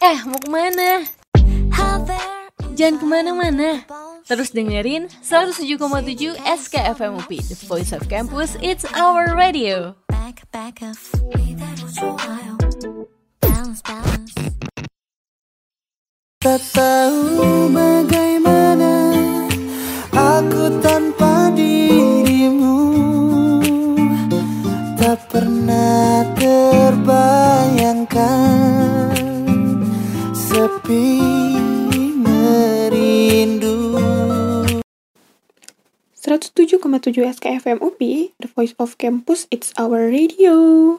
Eh, mau ke mana? Jangan ke mana-mana. Terus dengerin 107,7 SKFM UP, The Voice of Campus, It's Our Radio. Tak tahu Merindu 107,7 SKFM UP, The Voice of Campus, It's Our Radio.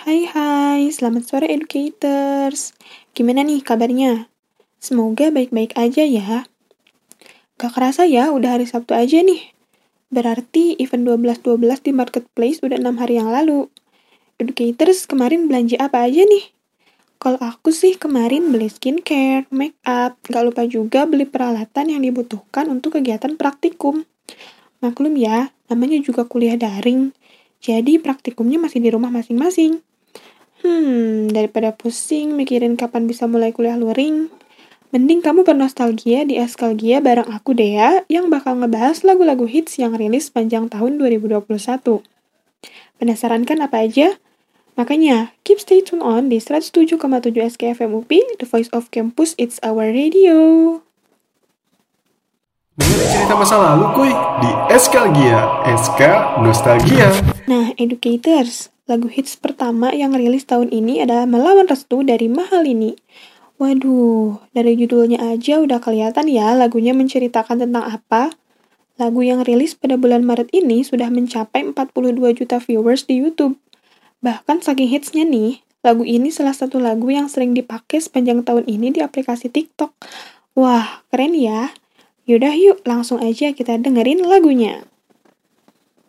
Hai hai, selamat sore educators. Gimana nih kabarnya? Semoga baik-baik aja ya. Gak kerasa ya, udah hari Sabtu aja nih. Berarti event 12-12 di marketplace udah 6 hari yang lalu. Educators kemarin belanja apa aja nih? Kalau aku sih kemarin beli skincare, make up, gak lupa juga beli peralatan yang dibutuhkan untuk kegiatan praktikum. Maklum ya, namanya juga kuliah daring. Jadi praktikumnya masih di rumah masing-masing. Hmm, daripada pusing mikirin kapan bisa mulai kuliah luring, mending kamu bernostalgia di Eskalgia bareng aku deh ya, yang bakal ngebahas lagu-lagu hits yang rilis panjang tahun 2021. Penasaran kan apa aja? Makanya, keep stay tune on di 107,7 SKFM UP, The Voice of Campus, It's Our Radio. Dengar cerita masa lalu kuy di Eskalgia, SK Nostalgia. Nah, educators, lagu hits pertama yang rilis tahun ini adalah Melawan Restu dari Mahal ini. Waduh, dari judulnya aja udah kelihatan ya lagunya menceritakan tentang apa. Lagu yang rilis pada bulan Maret ini sudah mencapai 42 juta viewers di YouTube. Bahkan saking hitsnya nih, lagu ini salah satu lagu yang sering dipakai sepanjang tahun ini di aplikasi TikTok. Wah, keren ya. Yaudah yuk, langsung aja kita dengerin lagunya.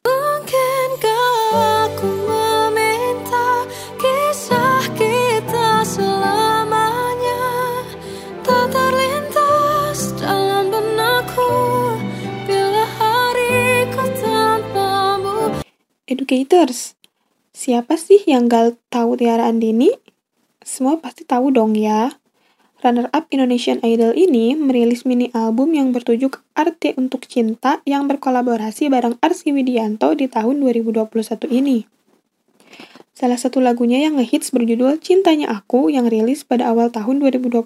Mungkinkah aku meminta kisah kita selamanya tak terlintas dalam benakku bila hariku tanpamu Educators, siapa sih yang gak tahu Tiara Andini? Semua pasti tahu dong ya. Runner-up Indonesian Idol ini merilis mini album yang bertujuk Arte untuk Cinta yang berkolaborasi bareng Arsi Widianto di tahun 2021 ini. Salah satu lagunya yang ngehits berjudul Cintanya Aku yang rilis pada awal tahun 2021.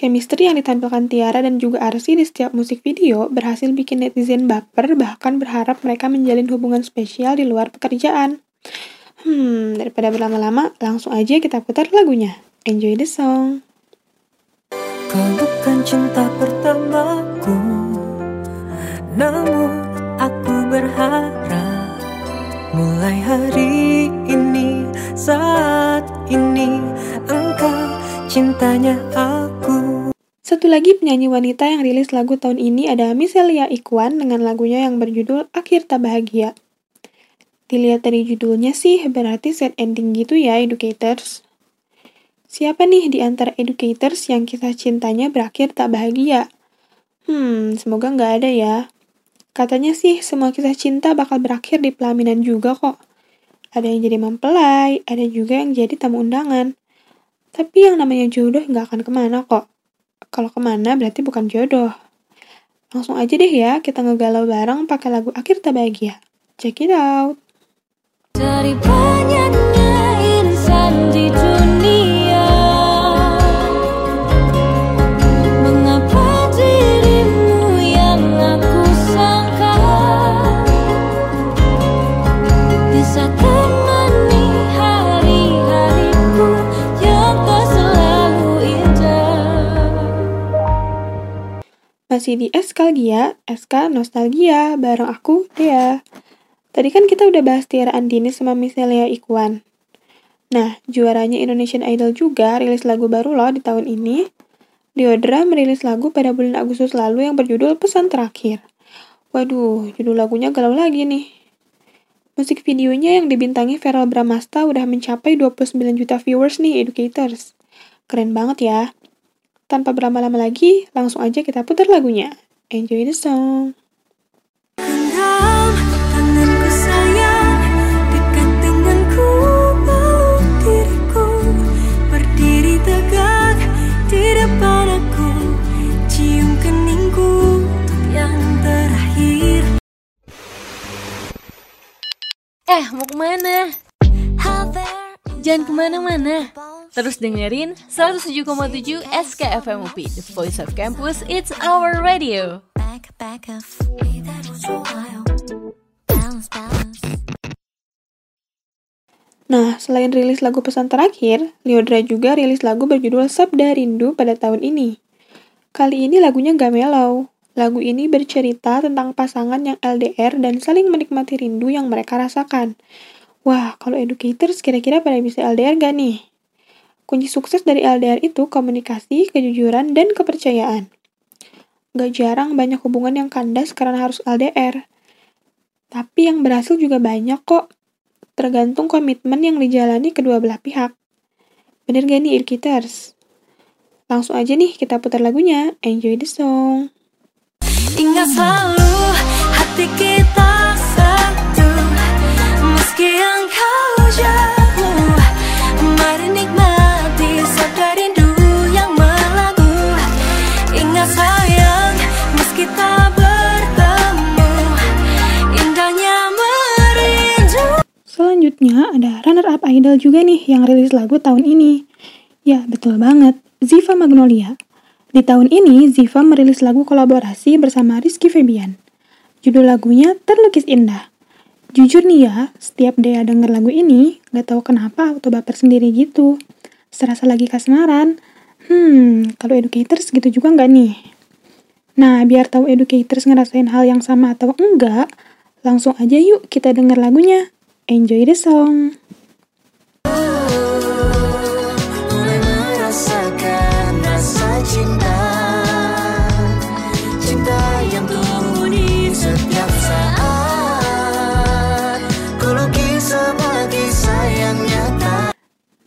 Chemistry yang ditampilkan Tiara dan juga Arsi di setiap musik video berhasil bikin netizen baper bahkan berharap mereka menjalin hubungan spesial di luar pekerjaan. Hmm, daripada berlama-lama, langsung aja kita putar lagunya. Enjoy the song. Kau bukan cinta pertamaku Namun aku berharap Mulai hari ini Saat ini Engkau cintanya aku Satu lagi penyanyi wanita yang rilis lagu tahun ini ada Miselia Ikwan dengan lagunya yang berjudul Akhir Tak Bahagia. Dilihat dari judulnya sih berarti sad ending gitu ya educators. Siapa nih di antara educators yang kisah cintanya berakhir tak bahagia? Hmm, semoga nggak ada ya. Katanya sih semua kisah cinta bakal berakhir di pelaminan juga kok. Ada yang jadi mempelai, ada juga yang jadi tamu undangan. Tapi yang namanya jodoh nggak akan ke mana kok. Kalau ke mana berarti bukan jodoh. Langsung aja deh ya, kita ngegalau bareng pakai lagu Akhir Tak Bahagia. Check it out. Dari banyaknya insan di dunia Masih di Eskalgia, SK Nostalgia, bareng aku, Dea. Tadi kan kita udah bahas Tiara Andini sama Miselia Ikwan. Nah, juaranya Indonesian Idol juga rilis lagu baru loh di tahun ini. Diodra merilis lagu pada bulan Agustus lalu yang berjudul Pesan Terakhir. Waduh, judul lagunya galau lagi nih. Musik videonya yang dibintangi Feral Bramasta udah mencapai 29 juta viewers nih, educators. Keren banget ya. Tanpa berlama-lama lagi, langsung aja kita putar lagunya. Enjoy the song. Eh, mau ke mana? Jangan ke mana-mana. Terus dengerin 107,7 SKFM UP, The Voice of Campus, It's Our Radio. Nah, selain rilis lagu pesan terakhir, Liodra juga rilis lagu berjudul Sabda Rindu pada tahun ini. Kali ini lagunya gak mellow. Lagu ini bercerita tentang pasangan yang LDR dan saling menikmati rindu yang mereka rasakan. Wah, kalau educators kira-kira pada bisa LDR gak nih? Kunci sukses dari LDR itu komunikasi, kejujuran, dan kepercayaan. Gak jarang banyak hubungan yang kandas karena harus LDR. Tapi yang berhasil juga banyak kok tergantung komitmen yang dijalani kedua belah pihak. Bener gak nih Irkiters? Langsung aja nih kita putar lagunya. Enjoy the song. Ingat selalu hati kita satu Meski engkau jauh Mari nikmati Selanjutnya ada runner-up idol juga nih yang rilis lagu tahun ini. Ya, betul banget. Ziva Magnolia. Di tahun ini, Ziva merilis lagu kolaborasi bersama Rizky Febian. Judul lagunya Terlukis Indah. Jujur nih ya, setiap Dea denger lagu ini, gak tahu kenapa auto baper sendiri gitu. Serasa lagi kasmaran. Hmm, kalau educators gitu juga nggak nih? Nah, biar tahu educators ngerasain hal yang sama atau enggak, langsung aja yuk kita denger lagunya. Enjoy the song.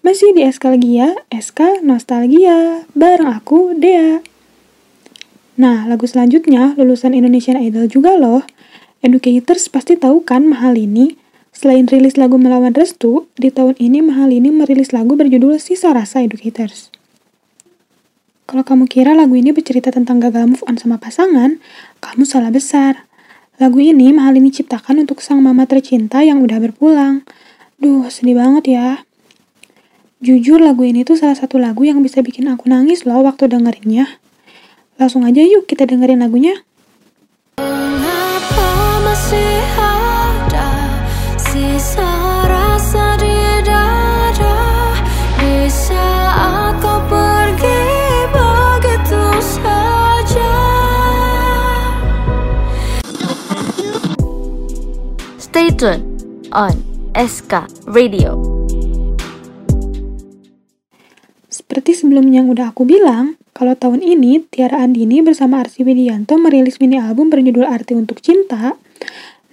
Masih di Eskalgia, SK Nostalgia, bareng aku, Dea. Nah, lagu selanjutnya lulusan Indonesian Idol juga loh. Educators pasti tahu kan Mahal ini. Selain rilis lagu Melawan Restu, di tahun ini Mahal ini merilis lagu berjudul Sisa Rasa Educators. Kalau kamu kira lagu ini bercerita tentang gagal move on sama pasangan, kamu salah besar. Lagu ini Mahal ini ciptakan untuk sang mama tercinta yang udah berpulang. Duh, sedih banget ya. Jujur lagu ini tuh salah satu lagu yang bisa bikin aku nangis loh waktu dengerinnya. Langsung aja yuk kita dengerin lagunya. Mengapa masih Stay tuned on SK Radio. Seperti sebelumnya yang udah aku bilang, kalau tahun ini Tiara Andini bersama Arsi Widianto merilis mini album berjudul Arti Untuk Cinta.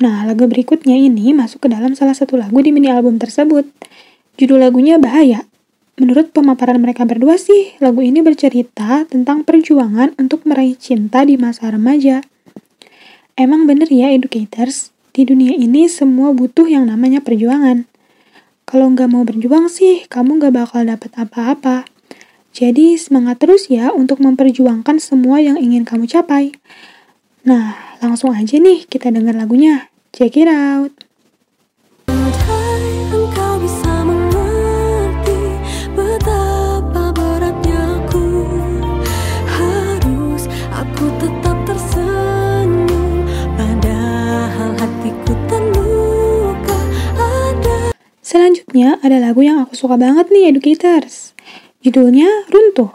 Nah, lagu berikutnya ini masuk ke dalam salah satu lagu di mini album tersebut. Judul lagunya Bahaya. Menurut pemaparan mereka berdua sih, lagu ini bercerita tentang perjuangan untuk meraih cinta di masa remaja. Emang bener ya educators, di dunia ini semua butuh yang namanya perjuangan. Kalau nggak mau berjuang sih, kamu nggak bakal dapat apa-apa. Jadi semangat terus ya untuk memperjuangkan semua yang ingin kamu capai. Nah, langsung aja nih kita dengar lagunya. Check it out. Selanjutnya ada lagu yang aku suka banget nih educators. Judulnya Runtuh.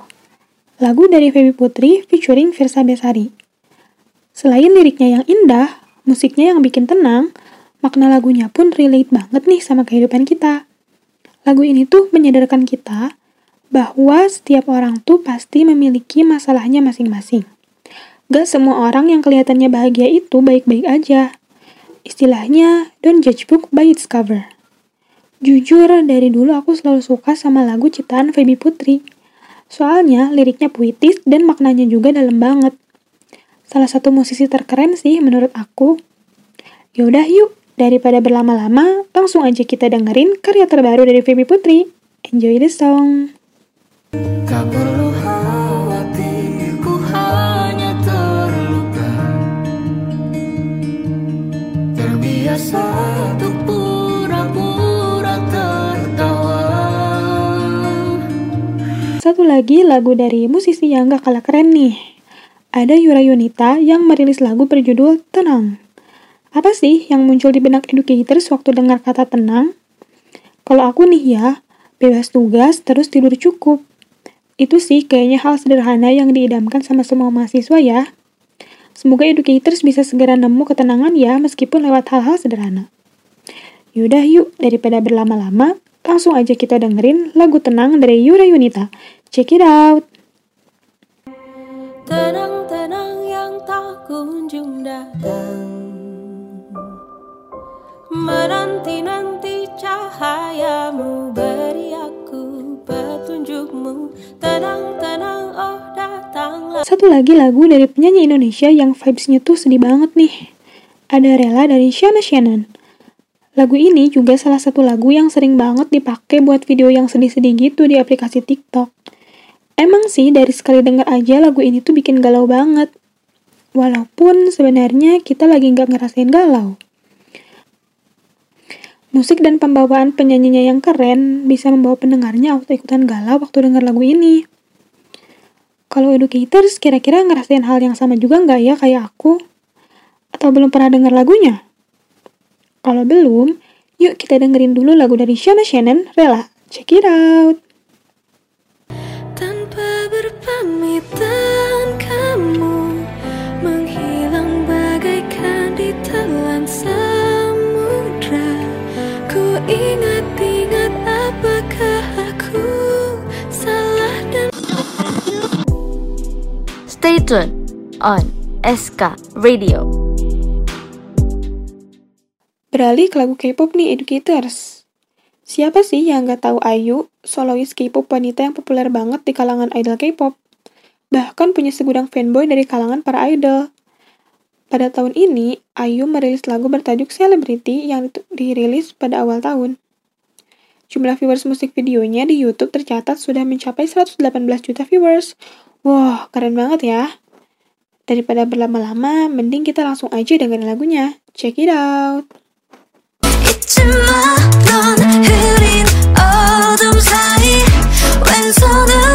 Lagu dari Feby Putri featuring Versa Besari. Selain liriknya yang indah, musiknya yang bikin tenang, makna lagunya pun relate banget nih sama kehidupan kita. Lagu ini tuh menyadarkan kita bahwa setiap orang tuh pasti memiliki masalahnya masing-masing. Gak semua orang yang kelihatannya bahagia itu baik-baik aja. Istilahnya, don't judge book by its cover. Jujur, dari dulu aku selalu suka sama lagu ciptaan Feby Putri. Soalnya liriknya puitis dan maknanya juga dalam banget. Salah satu musisi terkeren sih menurut aku. Yaudah yuk, daripada berlama-lama, langsung aja kita dengerin karya terbaru dari Feby Putri. Enjoy the song. Satu lagi lagu dari musisi yang gak kalah keren nih. Ada Yura Yunita yang merilis lagu berjudul Tenang. Apa sih yang muncul di benak educators waktu dengar kata tenang? Kalau aku nih ya, bebas tugas terus tidur cukup. Itu sih kayaknya hal sederhana yang diidamkan sama semua mahasiswa ya. Semoga educators bisa segera nemu ketenangan ya meskipun lewat hal-hal sederhana. Yaudah yuk, daripada berlama-lama, langsung aja kita dengerin lagu tenang dari Yura Yunita. Check it out! Tenang-tenang yang tak kunjung datang Menanti-nanti cahayamu Beri aku petunjukmu Tenang-tenang oh datanglah Satu lagi lagu dari penyanyi Indonesia yang vibes-nya tuh sedih banget nih. Ada Rela dari Shana Shannon. Lagu ini juga salah satu lagu yang sering banget dipakai buat video yang sedih-sedih gitu di aplikasi TikTok. Emang sih dari sekali denger aja lagu ini tuh bikin galau banget. Walaupun sebenarnya kita lagi nggak ngerasain galau. Musik dan pembawaan penyanyinya yang keren bisa membawa pendengarnya auto-ikutan galau waktu denger lagu ini. Kalau educators kira-kira ngerasain hal yang sama juga nggak ya kayak aku? Atau belum pernah denger lagunya? Kalau belum, yuk kita dengerin dulu lagu dari Shana Shannon, Rela. Check it out! Berpamitan kamu Menghilang bagaikan ditelan samudra Ku ingat-ingat apakah aku salah dan Stay tuned on SK Radio. Beralih ke lagu K-pop nih, educators. Siapa sih yang nggak tahu Ayu, solois K-pop wanita yang populer banget di kalangan idol K-pop? Bahkan punya segudang fanboy dari kalangan para idol. Pada tahun ini, Ayu merilis lagu bertajuk Celebrity yang ditu- dirilis pada awal tahun. Jumlah viewers musik videonya di YouTube tercatat sudah mencapai 118 juta viewers. Wah, keren banget ya. Daripada berlama-lama, mending kita langsung aja dengerin lagunya. Check it out! 잊지마 넌 흐린 어둠 사이 왼손으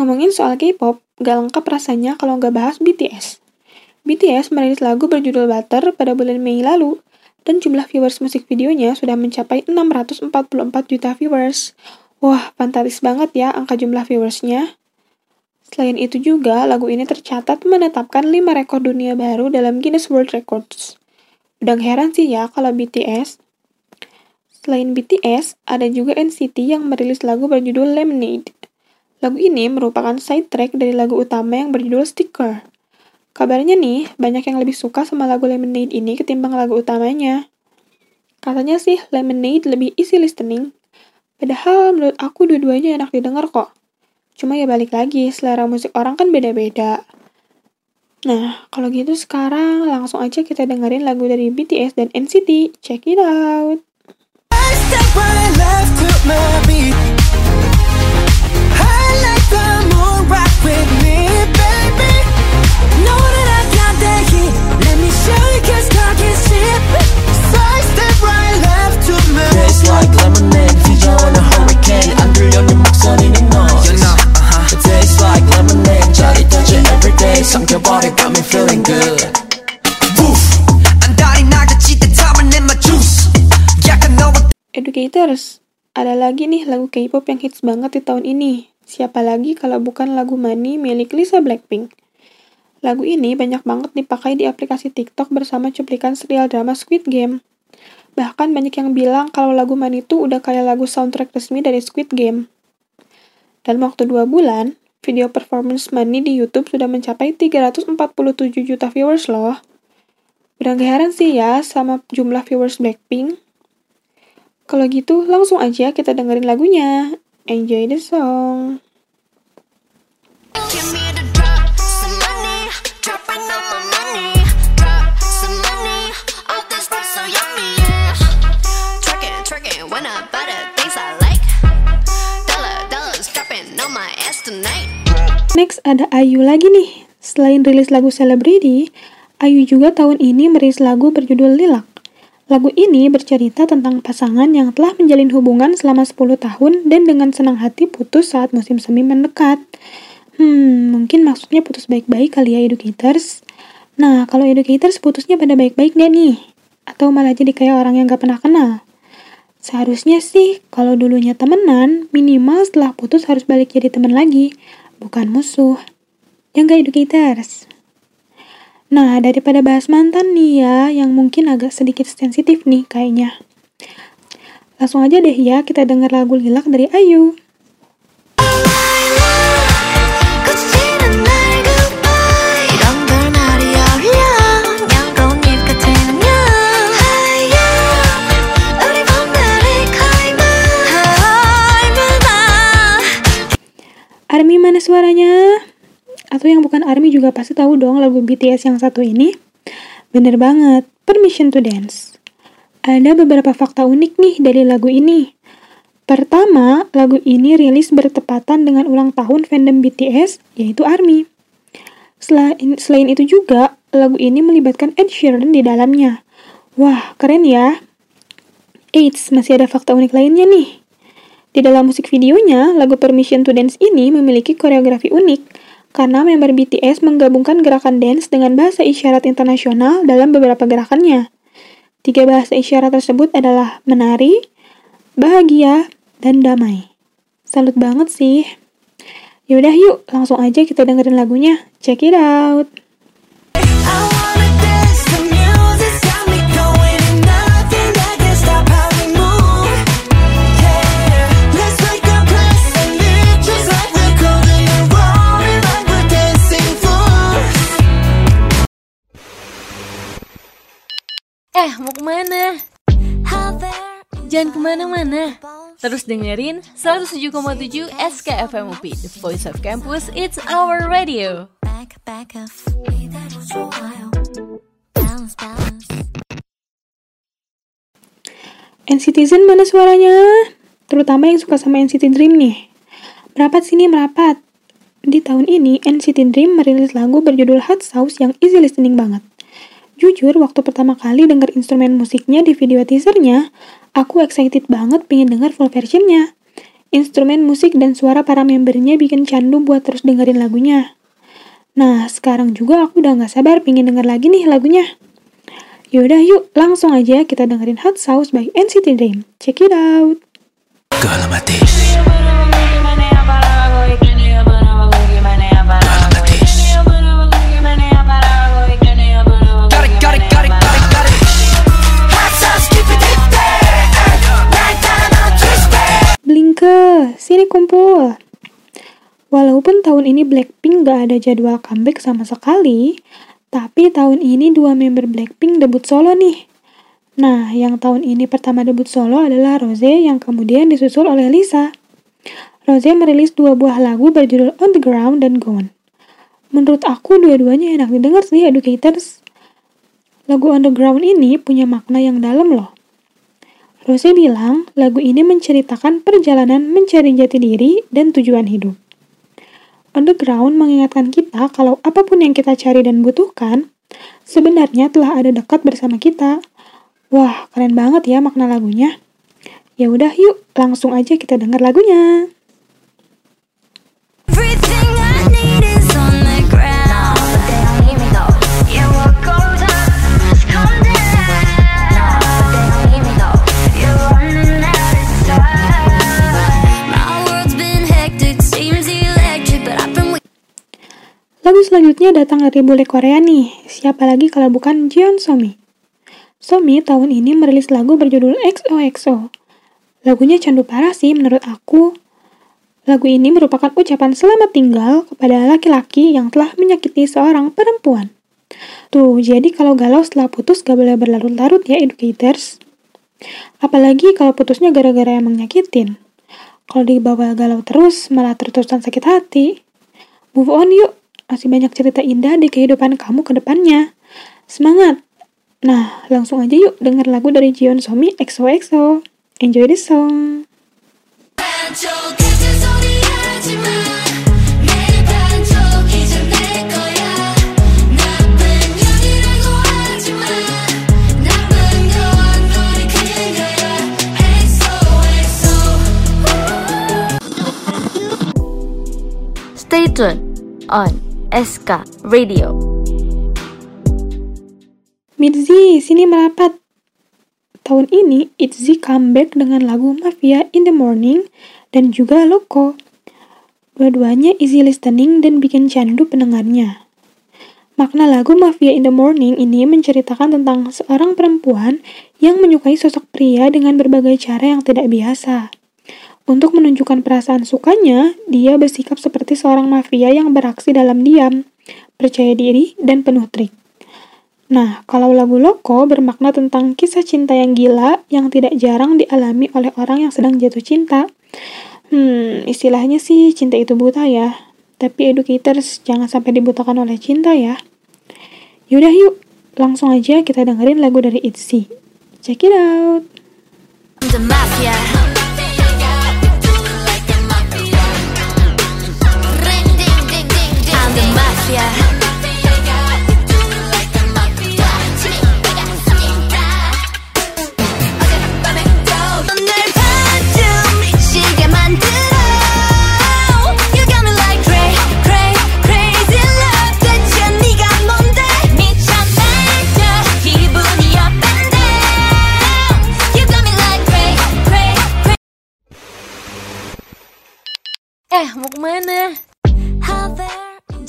Ngomongin soal K-pop, gak lengkap rasanya kalau nggak bahas BTS. BTS merilis lagu berjudul Butter pada bulan Mei lalu, dan jumlah viewers musik videonya sudah mencapai 644 juta viewers. Wah, fantastis banget ya angka jumlah viewersnya. Selain itu juga, lagu ini tercatat menetapkan 5 rekor dunia baru dalam Guinness World Records. Udah heran sih ya kalau BTS. Selain BTS, ada juga NCT yang merilis lagu berjudul Lemonade. Lagu ini merupakan side track dari lagu utama yang berjudul Sticker. Kabarnya nih, banyak yang lebih suka sama lagu Lemonade ini ketimbang lagu utamanya. Katanya sih Lemonade lebih easy listening, padahal menurut aku dua-duanya enak didengar kok. Cuma ya balik lagi, selera musik orang kan beda-beda. Nah, kalau gitu sekarang langsung aja kita dengerin lagu dari BTS dan NCT. Check it out! like lemonade 뒤져 in a hurricane 안 들려는 목소리는 noise You know, uh-huh. It tastes like lemonade 짜릿하지 everyday 삼켜버려 got me feeling good Woof. 안달이 나겠지 대탐을 내 my juice. 약간 너와 Educators, ada lagi nih lagu K-pop yang hits banget di tahun ini. Siapa lagi kalau bukan lagu Money milik Lisa Blackpink. Lagu ini banyak banget dipakai di aplikasi TikTok bersama cuplikan serial drama Squid Game. Bahkan banyak yang bilang kalau lagu Money itu udah kayak lagu soundtrack resmi dari Squid Game. Dalam waktu dua bulan, video performance Money di YouTube sudah mencapai 347 juta viewers loh. Udah gak heran sih ya sama jumlah viewers Blackpink. Kalau gitu, langsung aja kita dengerin lagunya. Enjoy the song. Next ada Ayu lagi nih. Selain rilis lagu Celebrity, Ayu juga tahun ini merilis lagu berjudul Lilak. Lagu ini bercerita tentang pasangan yang telah menjalin hubungan selama 10 tahun dan dengan senang hati putus saat musim semi mendekat. Hmm, mungkin maksudnya putus baik-baik kali ya educators. Nah, kalau educators putusnya pada baik-baik gak nih? Atau malah jadi kayak orang yang gak pernah kenal? Seharusnya sih, kalau dulunya temenan, minimal setelah putus harus balik jadi temen lagi, bukan musuh. Yang gak educators? Nah, daripada bahas mantan nih ya, yang mungkin agak sedikit sensitif nih kayaknya. Langsung aja deh ya, kita dengar lagu Lilak dari Ayu. Army mana suaranya? Atau yang bukan Army juga pasti tahu dong lagu BTS yang satu ini. Bener banget, Permission to Dance. Ada beberapa fakta unik nih dari lagu ini. Pertama, lagu ini rilis bertepatan dengan ulang tahun fandom BTS, yaitu ARMY. Selain, selain itu juga, lagu ini melibatkan Ed Sheeran di dalamnya. Wah, keren ya. Eits, masih ada fakta unik lainnya nih. Di dalam musik videonya, lagu Permission to Dance ini memiliki koreografi unik karena member BTS menggabungkan gerakan dance dengan bahasa isyarat internasional dalam beberapa gerakannya. Tiga bahasa isyarat tersebut adalah menari, bahagia, dan damai. Salut banget sih. Yaudah yuk, langsung aja kita dengerin lagunya. Check it out. Eh, mau ke mana? Jangan ke mana-mana. Terus dengerin 107,7 SKFM UP, The Voice of Campus, It's Our Radio. NCTzen mana suaranya? Terutama yang suka sama NCT Dream nih. Merapat sini merapat. Di tahun ini, NCT Dream merilis lagu berjudul Hot Sauce yang easy listening banget. Jujur, waktu pertama kali denger instrumen musiknya di video teasernya, aku excited banget pengen denger full versionnya. Instrumen musik dan suara para membernya bikin candu buat terus dengerin lagunya. Nah, sekarang juga aku udah gak sabar pengen denger lagi nih lagunya. Yaudah yuk, langsung aja kita dengerin Hot Sauce by NCT Dream. Check it out. Galamatish Sini kumpul. Walaupun tahun ini Blackpink gak ada jadwal comeback sama sekali, tapi tahun ini dua member Blackpink debut solo nih. Nah, yang tahun ini pertama debut solo adalah Rose yang kemudian disusul oleh Lisa. Rose merilis dua buah lagu berjudul On The Ground dan Gone. Menurut aku dua-duanya enak didengar sih educators. Lagu On The Ground ini punya makna yang dalam loh. Rose bilang lagu ini menceritakan perjalanan mencari jati diri dan tujuan hidup. On the ground mengingatkan kita kalau apa pun yang kita cari dan butuhkan, sebenarnya telah ada dekat bersama kita. Wah, keren banget ya makna lagunya. Ya udah yuk, langsung aja kita dengar lagunya. Everything Lagu selanjutnya datang dari bule Korea nih. Siapa lagi kalau bukan Jeon Somi. Somi tahun ini merilis lagu berjudul XOXO. Lagunya candu parah sih menurut aku. Lagu ini merupakan ucapan selamat tinggal kepada laki-laki yang telah menyakiti seorang perempuan. Tuh, jadi kalau galau setelah putus gak boleh berlarut-larut ya educators. Apalagi kalau putusnya gara-gara emang nyakitin. Kalau dibawa galau terus, malah terus-terusan sakit hati. Move on yuk, masih banyak cerita indah di kehidupan kamu ke depannya. Semangat! Nah, langsung aja yuk denger lagu dari Jion Somi XOXO. Enjoy the song! Stay tuned on SK Radio. Mitzi, sini merapat. Tahun ini, Itzy comeback dengan lagu Mafia in the Morning dan juga Loco. Dua-duanya easy listening dan bikin candu pendengarnya. Makna lagu Mafia in the Morning ini menceritakan tentang seorang perempuan yang menyukai sosok pria dengan berbagai cara yang tidak biasa. Untuk menunjukkan perasaan sukanya, dia bersikap seperti seorang mafia yang beraksi dalam diam, percaya diri, dan penuh trik. Nah, kalau lagu Loco bermakna tentang kisah cinta yang gila yang tidak jarang dialami oleh orang yang sedang jatuh cinta. Hmm, istilahnya sih cinta itu buta ya. Tapi educators jangan sampai dibutakan oleh cinta ya. Yaudah yuk, langsung aja kita dengerin lagu dari Itzy. Check it out. The mafia.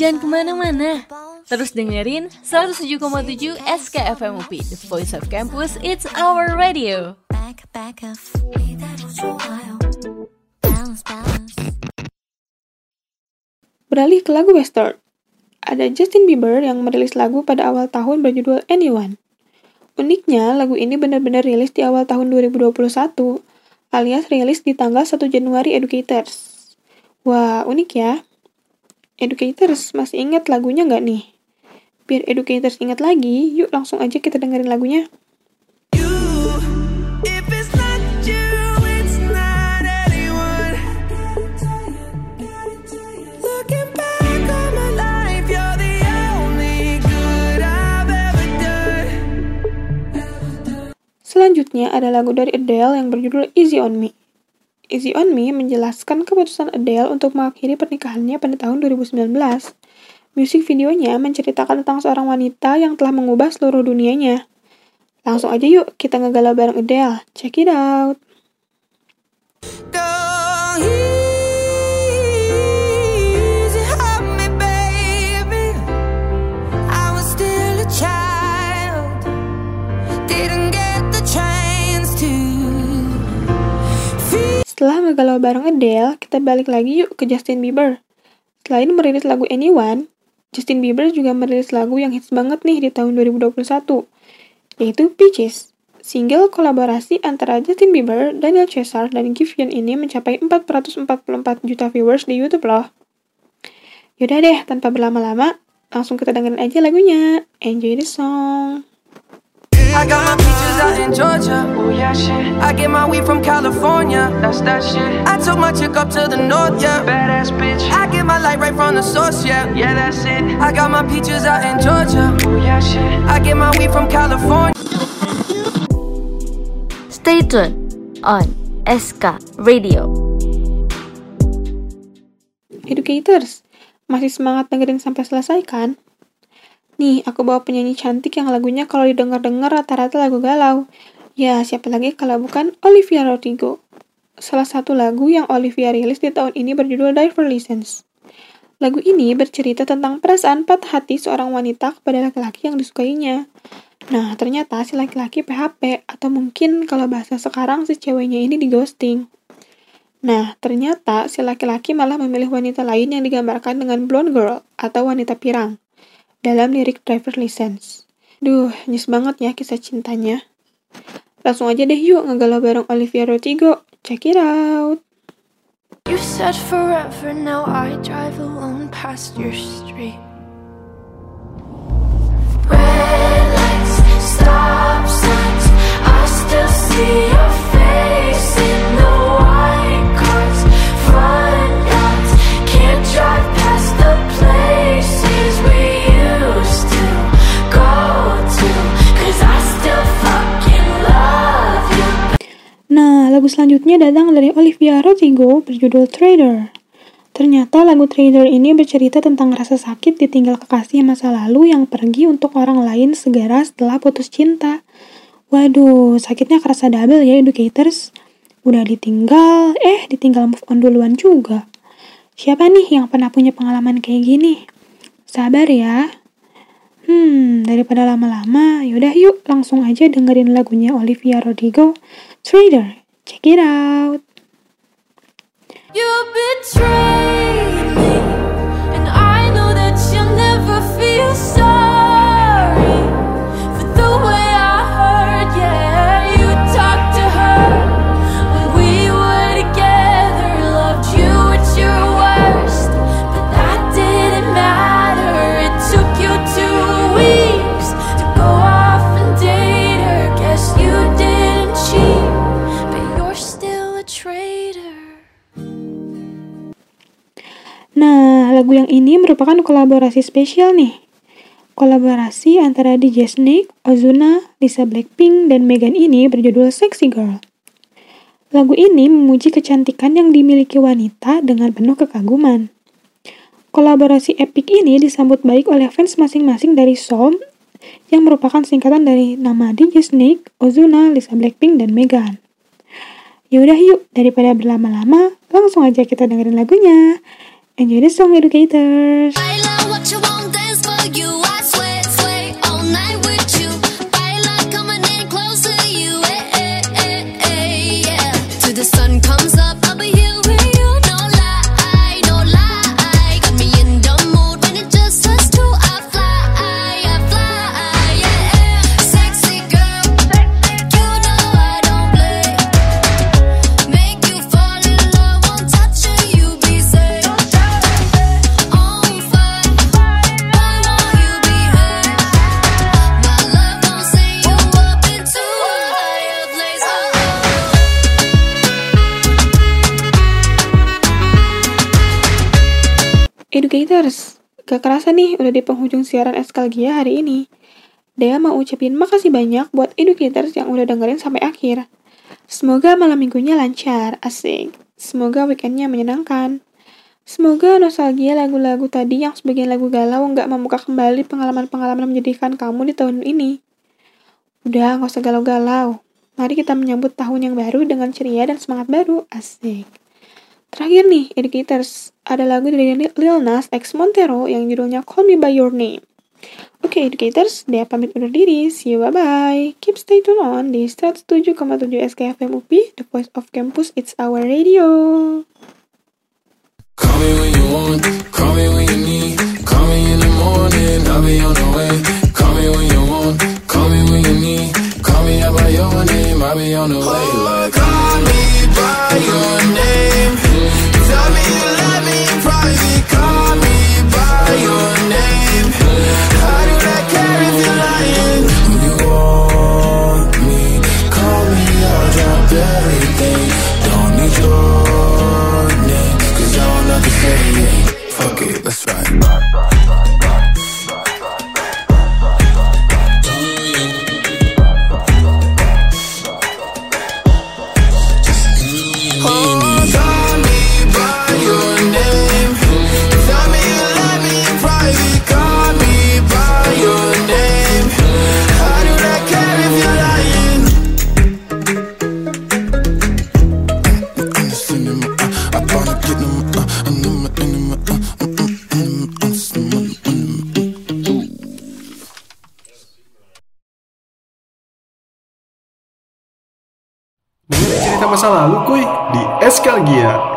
Jangan ke mana-mana, terus dengerin 107,7 SKFM UP, The Voice of Campus, It's Our Radio. Beralih ke lagu Western, ada Justin Bieber yang merilis lagu pada awal tahun berjudul Anyone. Uniknya, lagu ini benar-benar rilis di awal tahun 2021, alias rilis di tanggal 1 Januari Educators. Wah, unik ya. Educators, masih ingat lagunya nggak nih? Biar Educators ingat lagi, yuk langsung aja kita dengerin lagunya. Selanjutnya ada lagu dari Adele yang berjudul Easy On Me. Easy On Me menjelaskan keputusan Adele untuk mengakhiri pernikahannya pada tahun 2019. Musik videonya menceritakan tentang seorang wanita yang telah mengubah seluruh dunianya. Langsung aja yuk kita ngegalau bareng Adele. Check it out. Setelah ngegalau bareng Adele, kita balik lagi yuk ke Justin Bieber. Selain merilis lagu Anyone, Justin Bieber juga merilis lagu yang hits banget nih di tahun 2021, yaitu Peaches. Single kolaborasi antara Justin Bieber, Daniel Caesar, dan Giveon ini mencapai 444 juta viewers di YouTube loh. Yaudah deh, tanpa berlama-lama, langsung kita dengerin aja lagunya. Enjoy the song. I got my peaches out in Georgia. Oh yeah, shit. I get my weed from California. That's that shit. I took my chick up to the north, yeah. Badass bitch. I get my light right from the source, yeah. Yeah, that's it. I got my peaches out in Georgia. Oh yeah, shit. I get my weed from California. Stay tuned on SK Radio. Educators, masih semangat dengerin sampai selesai kan? Nih, aku bawa penyanyi cantik yang lagunya kalau didengar-dengar rata-rata lagu galau. Ya, siapa lagi kalau bukan Olivia Rodrigo. Salah satu lagu yang Olivia rilis di tahun ini berjudul Driver License. Lagu ini bercerita tentang perasaan patah hati seorang wanita kepada laki-laki yang disukainya. Nah, ternyata si laki-laki PHP, atau mungkin kalau bahasa sekarang si ceweknya ini di ghosting. Nah, ternyata si laki-laki malah memilih wanita lain yang digambarkan dengan blonde girl atau wanita pirang dalam lirik driver license. Duh, nyes banget ya kisah cintanya. Langsung aja deh yuk ngegalau bareng Olivia Rodrigo. Check it out. You said forever, now I drive alone past your street. Stop signs, I still see your face in the white lagu selanjutnya datang dari Olivia Rodrigo berjudul Trader. Ternyata lagu Trader ini bercerita tentang rasa sakit ditinggal kekasih masa lalu yang pergi untuk orang lain segera setelah putus cinta. Waduh, sakitnya kerasa double ya educators. Udah ditinggal, eh ditinggal move on duluan juga. Siapa nih yang pernah punya pengalaman kayak gini? Sabar ya. Hmm, daripada lama-lama, yaudah yuk langsung aja dengerin lagunya Olivia Rodrigo, Trader. Check it out. You betrayed me, and I know that you'll never feel sorry ini merupakan kolaborasi spesial nih. Kolaborasi antara DJ Snake, Ozuna, Lisa Blackpink, dan Megan ini berjudul Sexy Girl. Lagu ini memuji kecantikan yang dimiliki wanita dengan penuh kekaguman. Kolaborasi epic ini disambut baik oleh fans masing-masing dari Soul yang merupakan singkatan dari nama DJ Snake, Ozuna, Lisa Blackpink, dan Megan. Yaudah yuk, daripada berlama-lama, langsung aja kita dengerin lagunya. Enjoy the song, educators! Educators, gak kerasa nih udah di penghujung siaran Eskalgia hari ini. Dea mau ucapin makasih banyak buat educators yang udah dengerin sampai akhir. Semoga malam minggunya lancar, asik. Semoga weekendnya menyenangkan. Semoga nostalgia lagu-lagu tadi yang sebagian lagu galau nggak membuka kembali pengalaman-pengalaman menyedihkan kamu di tahun ini. Udah, nggak usah galau-galau. Mari kita menyambut tahun yang baru dengan ceria dan semangat baru, asik. Terakhir nih, educators, ada lagu dari Lil Nas X Montero yang judulnya Call Me By Your Name. Oke, educators, dia pamit undur diri. See you, bye-bye. Keep stay tune on di 107,7 SKFM UP, The Voice of Campus, It's Our Radio. Call me when you want, call me when you need. Call me in the morning, I'll be on the way. Call me when you want, call me when you need. Call me out by your name, I'll be on the way. Like, your name. I do not care if you're lying. You want me, call me, I'll drop everything. Don't need your name, cause I. Fuck it, let's ride.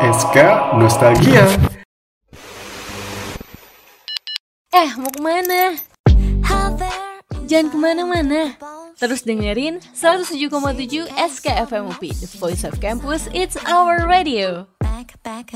SK Nostalgia. Eh, mau ke mana? Jangan ke mana-mana. Terus dengerin 107,7 SKFM UP, The Voice of Campus, It's Our Radio. back, back